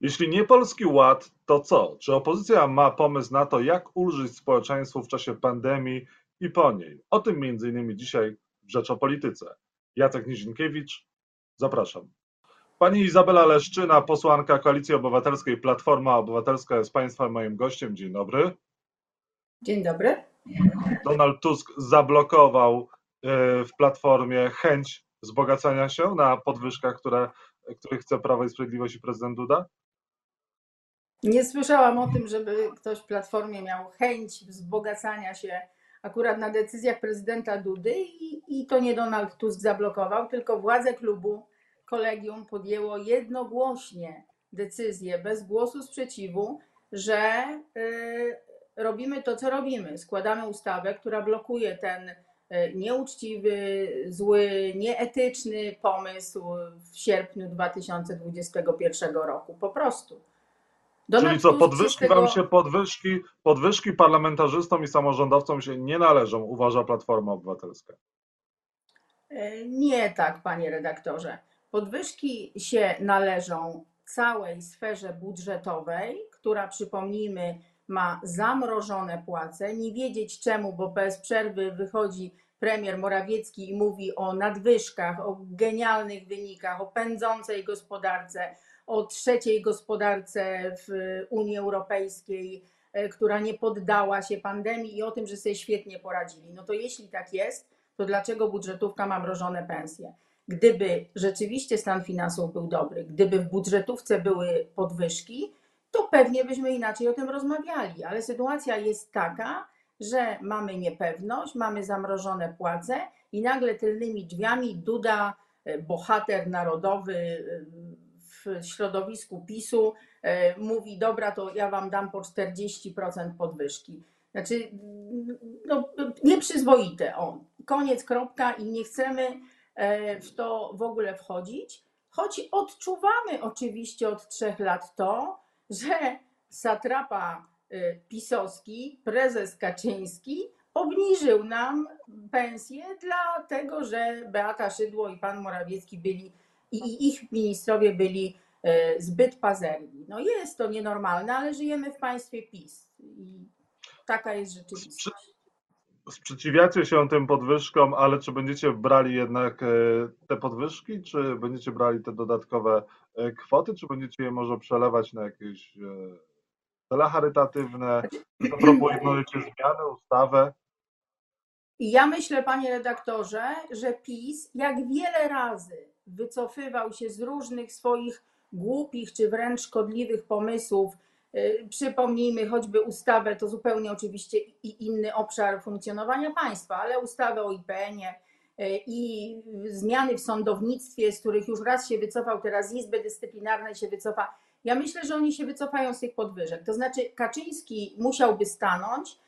Jeśli nie Polski Ład, to co? Czy opozycja ma pomysł na to, jak ulżyć społeczeństwu w czasie pandemii i po niej? O tym między innymi dzisiaj w Rzecz o Polityce. Jacek Nizinkiewicz, zapraszam. Pani Izabela Leszczyna, posłanka Koalicji Obywatelskiej Platforma Obywatelska jest Państwa moim gościem. Dzień dobry. Dzień dobry. Donald Tusk zablokował e, w Platformie chęć wzbogacania się na podwyżkach, które, których chce Prawo i Sprawiedliwość i prezydent Duda? Nie słyszałam o tym, żeby ktoś w Platformie miał chęć wzbogacania się akurat na decyzjach prezydenta Dudy i, i to nie Donald Tusk zablokował, tylko władze klubu kolegium podjęło jednogłośnie decyzję, bez głosu sprzeciwu, że y, robimy to, co robimy. Składamy ustawę, która blokuje ten y, nieuczciwy, zły, nieetyczny pomysł w sierpniu 2021 roku. Po prostu. Donald Czyli co, podwyżki tego... wam się, podwyżki, podwyżki parlamentarzystom i samorządowcom się nie należą, uważa Platforma Obywatelska? E, nie tak, panie redaktorze. Podwyżki się należą całej sferze budżetowej, która przypomnijmy ma zamrożone płace, nie wiedzieć czemu, bo bez przerwy wychodzi premier Morawiecki i mówi o nadwyżkach, o genialnych wynikach, o pędzącej gospodarce, o trzeciej gospodarce w Unii Europejskiej, e, która nie poddała się pandemii i o tym, że sobie świetnie poradzili. No to jeśli tak jest, to dlaczego budżetówka ma mrożone pensje? Gdyby rzeczywiście stan finansów był dobry, gdyby w budżetówce były podwyżki, to pewnie byśmy inaczej o tym rozmawiali, ale sytuacja jest taka, że mamy niepewność, mamy zamrożone płace i nagle tylnymi drzwiami Duda, e, bohater narodowy e, w środowisku PiSu, mówi: Dobra, to ja wam dam po 40% podwyżki. Znaczy, no, nieprzyzwoite. O, koniec, kropka i nie chcemy E, w to w ogóle wchodzić, choć odczuwamy oczywiście od trzech lat to, że satrapa e, pisowski, prezes Kaczyński obniżył nam pensję, dlatego że Beata Szydło i pan Morawiecki byli i ich ministrowie byli e, zbyt pazerni. No jest to nienormalne, ale żyjemy w państwie PiS i taka jest rzeczywistość sprzeciwiacie się tym podwyżkom, ale czy będziecie brali jednak e, te podwyżki, czy będziecie brali te dodatkowe e, kwoty, czy będziecie je może przelewać na jakieś cele charytatywne? Proponujecie zmiany, ustawę? Ja myślę, panie redaktorze, że PiS jak wiele razy wycofywał się z różnych swoich głupich czy wręcz szkodliwych pomysłów, Y, przypomnijmy choćby ustawę, to zupełnie oczywiście i inny obszar funkcjonowania państwa, ale ustawę o IPN-ie i zmiany w sądownictwie, z których już raz się wycofał, teraz Izby Dyscyplinarnej się wycofa. Ja myślę, że oni się wycofają z tych podwyżek. To znaczy, Kaczyński musiałby stanąć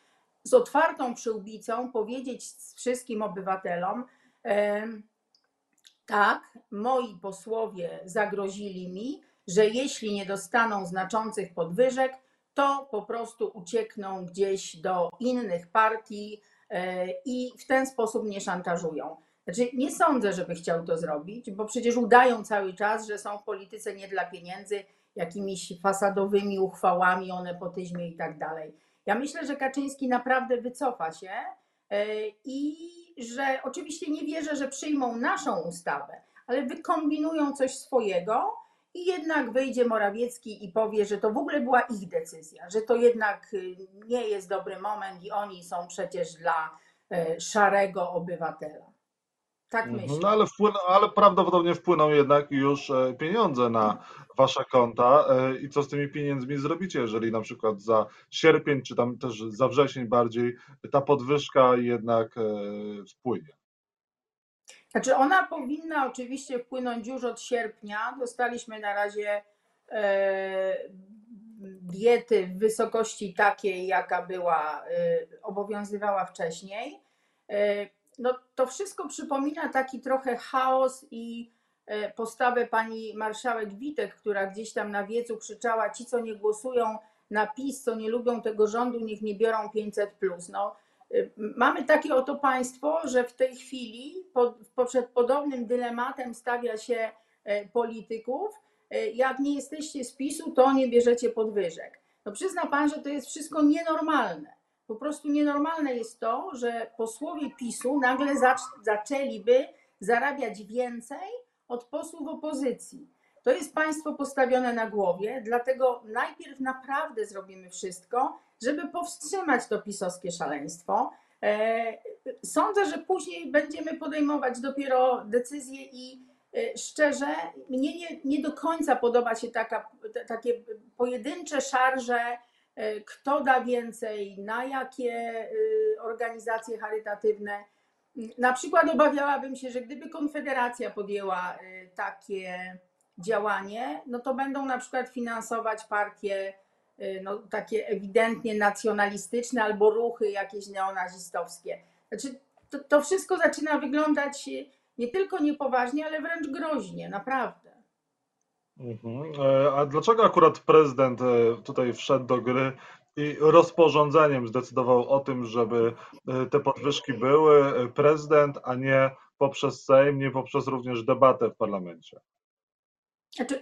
z otwartą przyłbicą, powiedzieć wszystkim obywatelom, tak, moi posłowie zagrozili mi, że jeśli nie dostaną znaczących podwyżek, to po prostu uciekną gdzieś do innych partii e, i w ten sposób nie szantażują. Znaczy, nie sądzę, żeby chciał to zrobić, bo przecież udają cały czas, że są w polityce nie dla pieniędzy, jakimiś fasadowymi uchwałami o nepotyzmie i tak dalej. Ja myślę, że Kaczyński naprawdę wycofa się e, i że oczywiście nie wierzę, że przyjmą naszą ustawę, ale wykombinują coś swojego, i jednak wyjdzie Morawiecki i powie, że to w ogóle była ich decyzja, że to jednak y, nie jest dobry moment i oni są przecież dla e, szarego obywatela. Tak mhm. myślę. No ale, wpłyną, ale prawdopodobnie wpłyną jednak już e, pieniądze na wasze konta. E, I co z tymi pieniędzmi zrobicie, jeżeli na przykład za sierpień, czy tam też za wrzesień bardziej, ta podwyżka jednak wpłynie? Znaczy ona powinna oczywiście wpłynąć już od sierpnia. Dostaliśmy na razie e, diety w wysokości takiej, jaka była, e, obowiązywała wcześniej. E, no, to wszystko przypomina taki trochę chaos i postawę pani marszałek Witek, która gdzieś tam na wiecu krzyczała: Ci, co nie głosują na PiS, co nie lubią tego rządu, niech nie biorą 500. No, Mamy takie oto państwo, że w tej chwili przed podobnym dylematem stawia się e, polityków e, jak nie jesteście z PiSu, to nie bierzecie podwyżek. No przyzna pan, że to jest wszystko nienormalne. Po prostu nienormalne jest to, że posłowie PiSu nagle zac- zaczęliby zarabiać więcej od posłów opozycji. To jest państwo postawione na głowie, dlatego najpierw naprawdę zrobimy wszystko, żeby powstrzymać to pisowskie szaleństwo. E, Sądzę, że później będziemy podejmować dopiero decyzje i e, szczerze, mnie nie, nie do końca podoba się taka, takie pojedyncze szarże, kto da więcej, na jakie e, organizacje charytatywne. Na przykład obawiałabym się, że gdyby Konfederacja podjęła e, takie działanie, no to będą na przykład finansować partie y, no, takie ewidentnie nacjonalistyczne albo ruchy jakieś neonazistowskie. Znaczy, to, to wszystko zaczyna wyglądać y, nie tylko niepoważnie, ale wręcz groźnie, naprawdę. Mhm. E, A dlaczego akurat prezydent e, tutaj wszedł do gry i rozporządzeniem zdecydował o tym, żeby e, te podwyżki były prezydent, a nie poprzez Sejm, nie poprzez również debatę w parlamencie? Znaczy,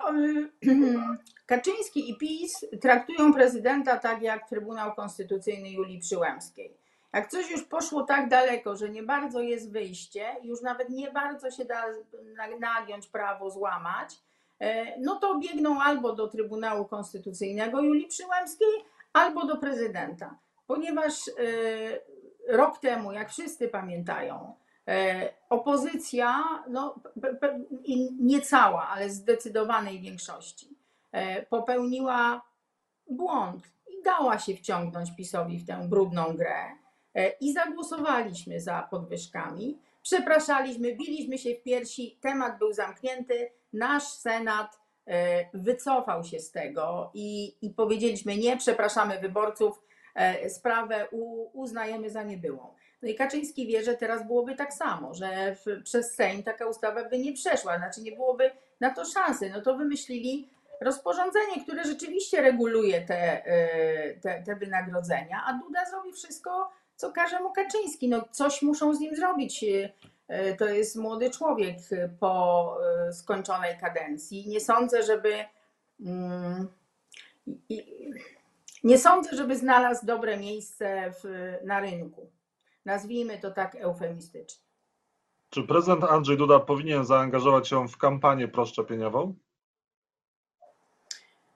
Kaczyński i PiS traktują prezydenta tak jak Trybunał Konstytucyjny Julii Przyłębskiej. Jak coś już poszło tak daleko, że nie bardzo jest wyjście, już nawet nie bardzo się da na- nagiąć prawo, złamać, no to biegną albo do Trybunału Konstytucyjnego Julii Przyłębskiej, albo do prezydenta. Ponieważ e, rok temu, jak wszyscy pamiętają, e, opozycja, no, nie cała, ale zdecydowanej większości, e, popełniła błąd i dała się wciągnąć PiSowi w tę brudną grę. E, I zagłosowaliśmy za podwyżkami. Przepraszaliśmy, biliśmy się w piersi, temat był zamknięty. Nasz Senat e, wycofał się z tego i, i powiedzieliśmy nie, przepraszamy wyborców, e, sprawę uznajemy za niebyłą. No i Kaczyński wie, że teraz byłoby tak samo, że przez Sejm taka ustawa by nie przeszła, znaczy nie byłoby na to szansy. No to wymyślili rozporządzenie, które rzeczywiście reguluje te, e, te, te wynagrodzenia, a Duda zrobi wszystko, co każe mu Kaczyński. No coś muszą z nim zrobić. E, To jest młody człowiek po e, skończonej kadencji. Nie sądzę, żeby mm, nie sądzę, żeby znalazł dobre miejsce w, na rynku. Nazwijmy to tak eufemistycznie. Czy prezydent Andrzej Duda powinien zaangażować się w kampanię proszczepieniową?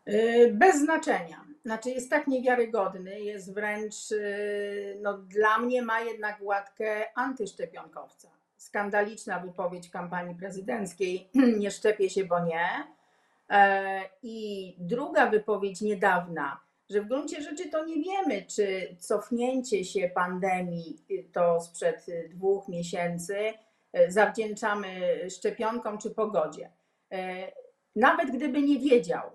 Yy, Bez znaczenia. Znaczy jest tak niewiarygodny, jest wręcz, yy, no dla mnie ma jednak łatkę antyszczepionkowca. Skandaliczna wypowiedź kampanii prezydenckiej, nie szczepię się, bo nie. E, I druga wypowiedź niedawna, że w gruncie rzeczy to nie wiemy, czy cofnięcie się pandemii y, to sprzed y, dwóch miesięcy y, zawdzięczamy szczepionkom czy pogodzie. E, Nawet gdyby nie wiedział,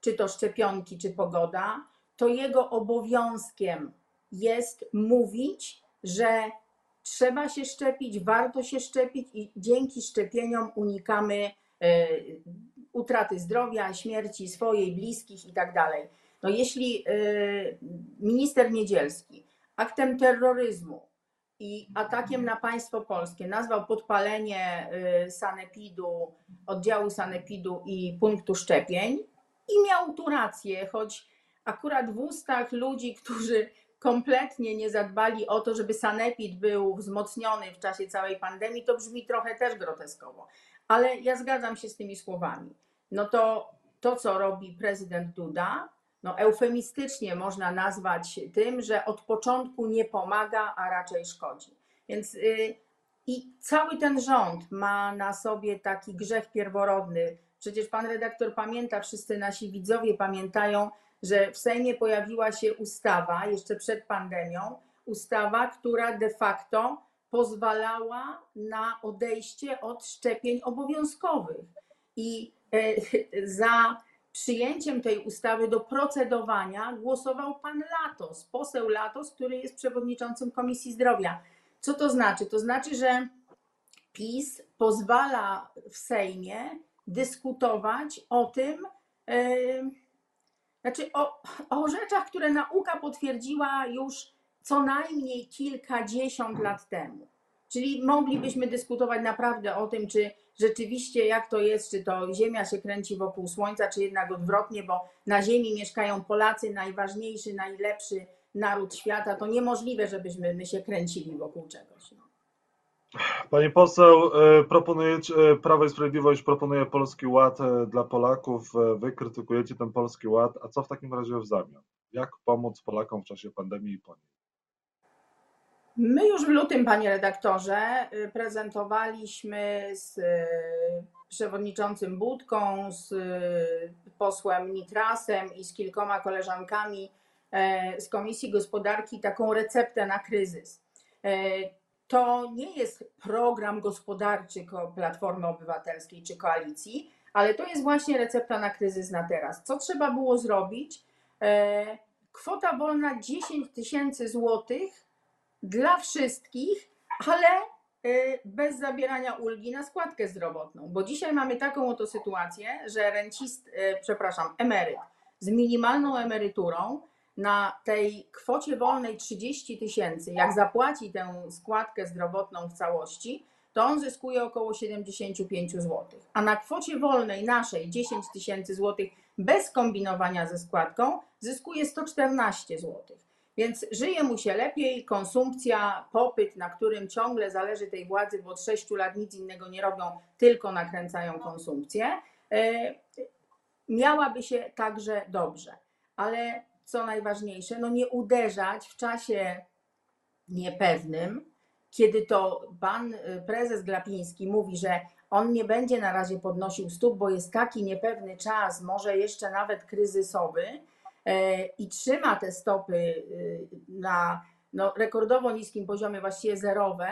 czy to szczepionki, czy pogoda, to jego obowiązkiem jest mówić, że trzeba się szczepić, warto się szczepić i dzięki szczepieniom unikamy e, utraty zdrowia, śmierci swojej, bliskich i tak. No jeśli e, minister Niedzielski aktem terroryzmu i atakiem na państwo polskie nazwał podpalenie e, sanepidu, oddziału sanepidu i punktu szczepień, i miał tu rację, choć akurat w ustach ludzi, którzy kompletnie nie zadbali o to, żeby sanepid był wzmocniony w czasie całej pandemii, to brzmi trochę też groteskowo. Ale ja zgadzam się z tymi słowami. No to to, co robi prezydent Duda, no eufemistycznie można nazwać tym, że od początku nie pomaga, a raczej szkodzi. Więc y, i cały ten rząd ma na sobie taki grzech pierworodny. Przecież pan redaktor pamięta, wszyscy nasi widzowie pamiętają, że w Sejmie pojawiła się ustawa jeszcze przed pandemią, ustawa, która de facto pozwalała na odejście od szczepień obowiązkowych. I e, za przyjęciem tej ustawy do procedowania głosował pan Latos, poseł Latos, który jest przewodniczącym Komisji Zdrowia. Co to znaczy? To znaczy, że PiS pozwala w Sejmie dyskutować o tym, e, znaczy o, o rzeczach, które nauka potwierdziła już co najmniej kilkadziesiąt lat temu. Czyli moglibyśmy dyskutować naprawdę o tym, czy rzeczywiście jak to jest, czy to Ziemia się kręci wokół Słońca, czy jednak odwrotnie, bo na Ziemi mieszkają Polacy, najważniejszy, najlepszy naród świata. To niemożliwe, żebyśmy my się kręcili wokół czegoś. Pani poseł, e, proponujecie, e, Prawo i Sprawiedliwość proponuje Polski Ład e, dla Polaków, wy krytykujecie ten Polski Ład, a co w takim razie w zamian? Jak pomóc Polakom w czasie pandemii i po niej? My już w lutym, panie redaktorze, prezentowaliśmy z przewodniczącym Budką, z posłem Nitrasem i z kilkoma koleżankami z Komisji Gospodarki taką receptę na kryzys to nie jest program gospodarczy Platformy Obywatelskiej czy koalicji, ale to jest właśnie recepta na kryzys na teraz. Co trzeba było zrobić? E, kwota wolna 10 tysięcy złotych dla wszystkich, ale e, bez zabierania ulgi na składkę zdrowotną. Bo dzisiaj mamy taką oto sytuację, że rencist, e, przepraszam, emeryt z minimalną emeryturą na tej kwocie wolnej 30 tysięcy, jak zapłaci tę składkę zdrowotną w całości, to on zyskuje około 75 zł. A na kwocie wolnej naszej 10 tysięcy złotych bez kombinowania ze składką zyskuje 114 zł. Więc żyje mu się lepiej, konsumpcja, popyt, na którym ciągle zależy tej władzy, bo od 6 lat nic innego nie robią, tylko nakręcają konsumpcję, e, miałaby się także dobrze. Ale co najważniejsze, no nie uderzać w czasie niepewnym, kiedy to pan y, prezes Glapiński mówi, że on nie będzie na razie podnosił stóp, bo jest taki niepewny czas, może jeszcze nawet kryzysowy, e, i trzyma te stopy y, na no, rekordowo niskim poziomie, właściwie zerowe,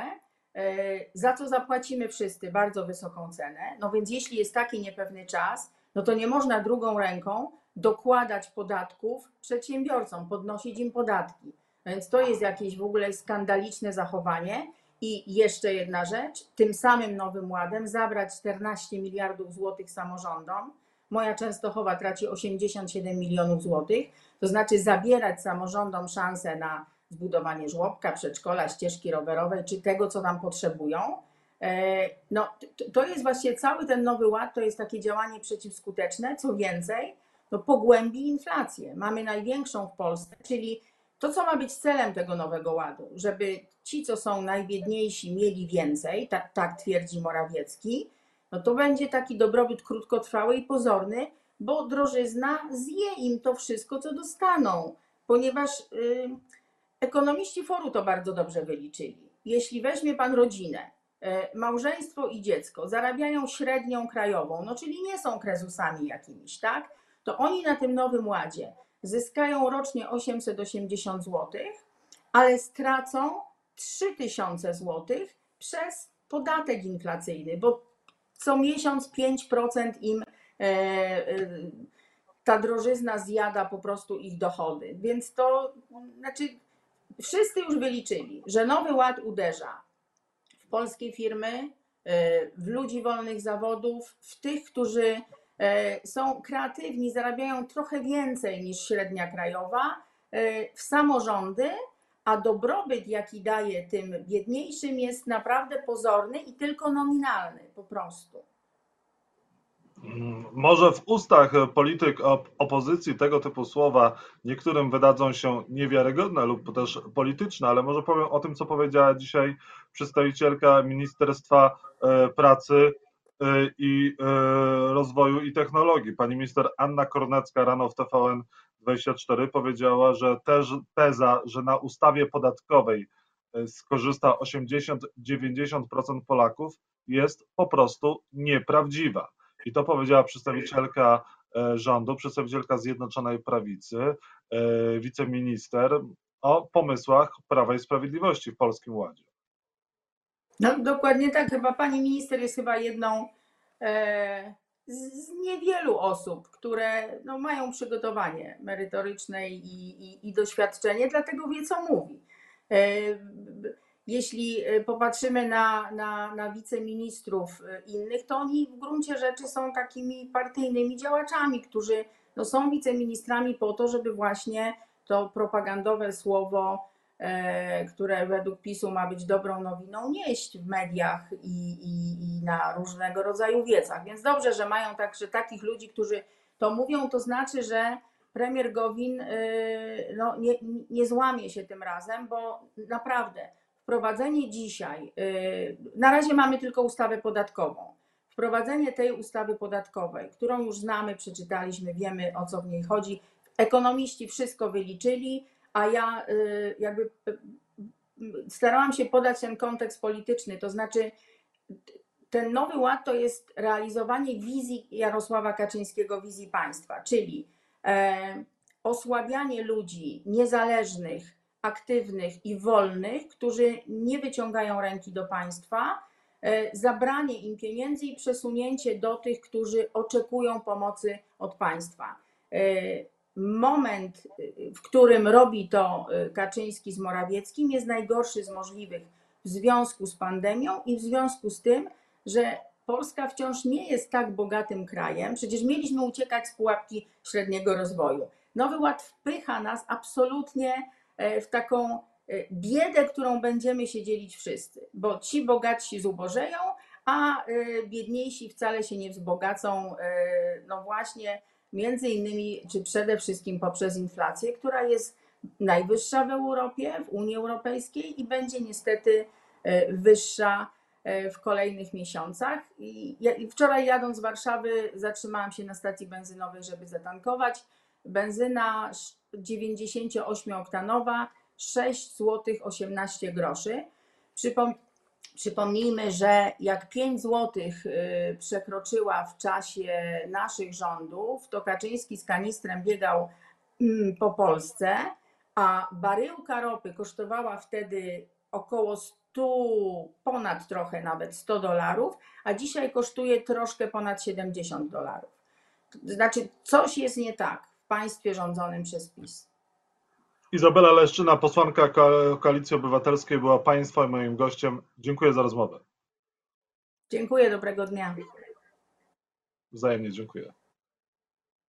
e, za co zapłacimy wszyscy bardzo wysoką cenę. No więc jeśli jest taki niepewny czas, no to nie można drugą ręką dokładać podatków przedsiębiorcom, podnosić im podatki. Więc to jest jakieś w ogóle skandaliczne zachowanie. I jeszcze jedna rzecz, tym samym nowym ładem zabrać 14 miliardów złotych samorządom. Moja Częstochowa traci 87 milionów złotych, to znaczy zabierać samorządom szansę na zbudowanie żłobka, przedszkola, ścieżki rowerowej, czy tego, co tam potrzebują. E, no, to jest właśnie cały ten nowy ład, to jest takie działanie przeciwskuteczne. Co więcej, no, pogłębi inflację. Mamy największą w Polsce, czyli to, co ma być celem tego nowego ładu, żeby ci, co są najbiedniejsi, mieli więcej, tak, tak twierdzi Morawiecki, no to będzie taki dobrobyt krótkotrwały i pozorny, bo drożyzna zje im to wszystko, co dostaną, ponieważ y, ekonomiści foru to bardzo dobrze wyliczyli. Jeśli weźmie pan rodzinę, y, małżeństwo i dziecko zarabiają średnią krajową, no czyli nie są krezusami jakimiś, tak? To oni na tym nowym ładzie zyskają rocznie 880 zł, ale stracą 3000 zł przez podatek inflacyjny, bo co miesiąc 5% im e, e, ta drożyzna zjada po prostu ich dochody. Więc to znaczy, wszyscy już wyliczyli, że nowy ład uderza w polskie firmy, e, w ludzi wolnych zawodów, w tych, którzy są kreatywni, zarabiają trochę więcej niż średnia krajowa e, w samorządy, a dobrobyt, jaki daje tym biedniejszym, jest naprawdę pozorny i tylko nominalny po prostu. Mm, może w ustach polityk opozycji tego typu słowa niektórym wydadzą się niewiarygodne lub też polityczne, ale może powiem o tym, co powiedziała dzisiaj przedstawicielka Ministerstwa e, Pracy i y, rozwoju i technologii. Pani minister Anna Kornecka rano w TVN24 powiedziała, że też teza, że na ustawie podatkowej y, skorzysta 80-90% Polaków jest po prostu nieprawdziwa. I to powiedziała przedstawicielka rządu, przedstawicielka Zjednoczonej Prawicy, wiceminister o pomysłach Prawa i Sprawiedliwości w Polskim Ładzie. No dokładnie tak. Chyba pani minister jest chyba jedną e, z niewielu osób, które no, mają przygotowanie merytoryczne i, i, i doświadczenie, dlatego wie, co mówi. E, jeśli popatrzymy na, na, na wiceministrów innych, to oni w gruncie rzeczy są takimi partyjnymi działaczami, którzy no, są wiceministrami po to, żeby właśnie to propagandowe słowo e, które według PiSu ma być dobrą nowiną, nieść w mediach i, i, i na różnego rodzaju wiecach. Więc dobrze, że mają także takich ludzi, którzy to mówią, to znaczy, że premier Gowin y, no, nie, nie złamie się tym razem, bo naprawdę wprowadzenie dzisiaj, y, na razie mamy tylko ustawę podatkową. Wprowadzenie tej ustawy podatkowej, którą już znamy, przeczytaliśmy, wiemy o co w niej chodzi. Ekonomiści wszystko wyliczyli, a ja y, jakby starałam się podać ten kontekst polityczny, to znaczy ten nowy ład to jest realizowanie wizji Jarosława Kaczyńskiego, wizji państwa, czyli e, osłabianie ludzi niezależnych, aktywnych i wolnych, którzy nie wyciągają ręki do państwa, e, zabranie im pieniędzy i przesunięcie do tych, którzy oczekują pomocy od państwa. Moment, w którym robi to Kaczyński z Morawieckim, jest najgorszy z możliwych w związku z pandemią i w związku z tym, że Polska wciąż nie jest tak bogatym krajem. Przecież mieliśmy uciekać z pułapki średniego rozwoju. Nowy Ład wpycha nas absolutnie e, w taką e, biedę, którą będziemy się dzielić wszyscy, bo ci bogatsi zubożeją, a e, biedniejsi wcale się nie wzbogacą, no właśnie, między innymi, czy przede wszystkim poprzez inflację, która jest najwyższa w Europie, w Unii Europejskiej i będzie niestety wyższa E, w kolejnych miesiącach. I wczoraj jadąc z Warszawy zatrzymałam się na stacji benzynowej, żeby zatankować. Benzyna 98-oktanowa 6 zł 18 groszy. Przypom przypomnijmy, że jak 5 zł y, przekroczyła w czasie naszych rządów, to Kaczyński z kanistrem biegał mm, po Polsce, a baryłka ropy kosztowała wtedy około 100, ponad trochę nawet 100 dolarów, a dzisiaj kosztuje troszkę ponad 70 dolarów. Znaczy, coś jest nie tak w państwie rządzonym przez PiS. Izabela Leszczyna, posłanka Koalicji Obywatelskiej, była Państwa i moim gościem. Dziękuję za rozmowę. Dziękuję, dobrego dnia. Wzajemnie dziękuję.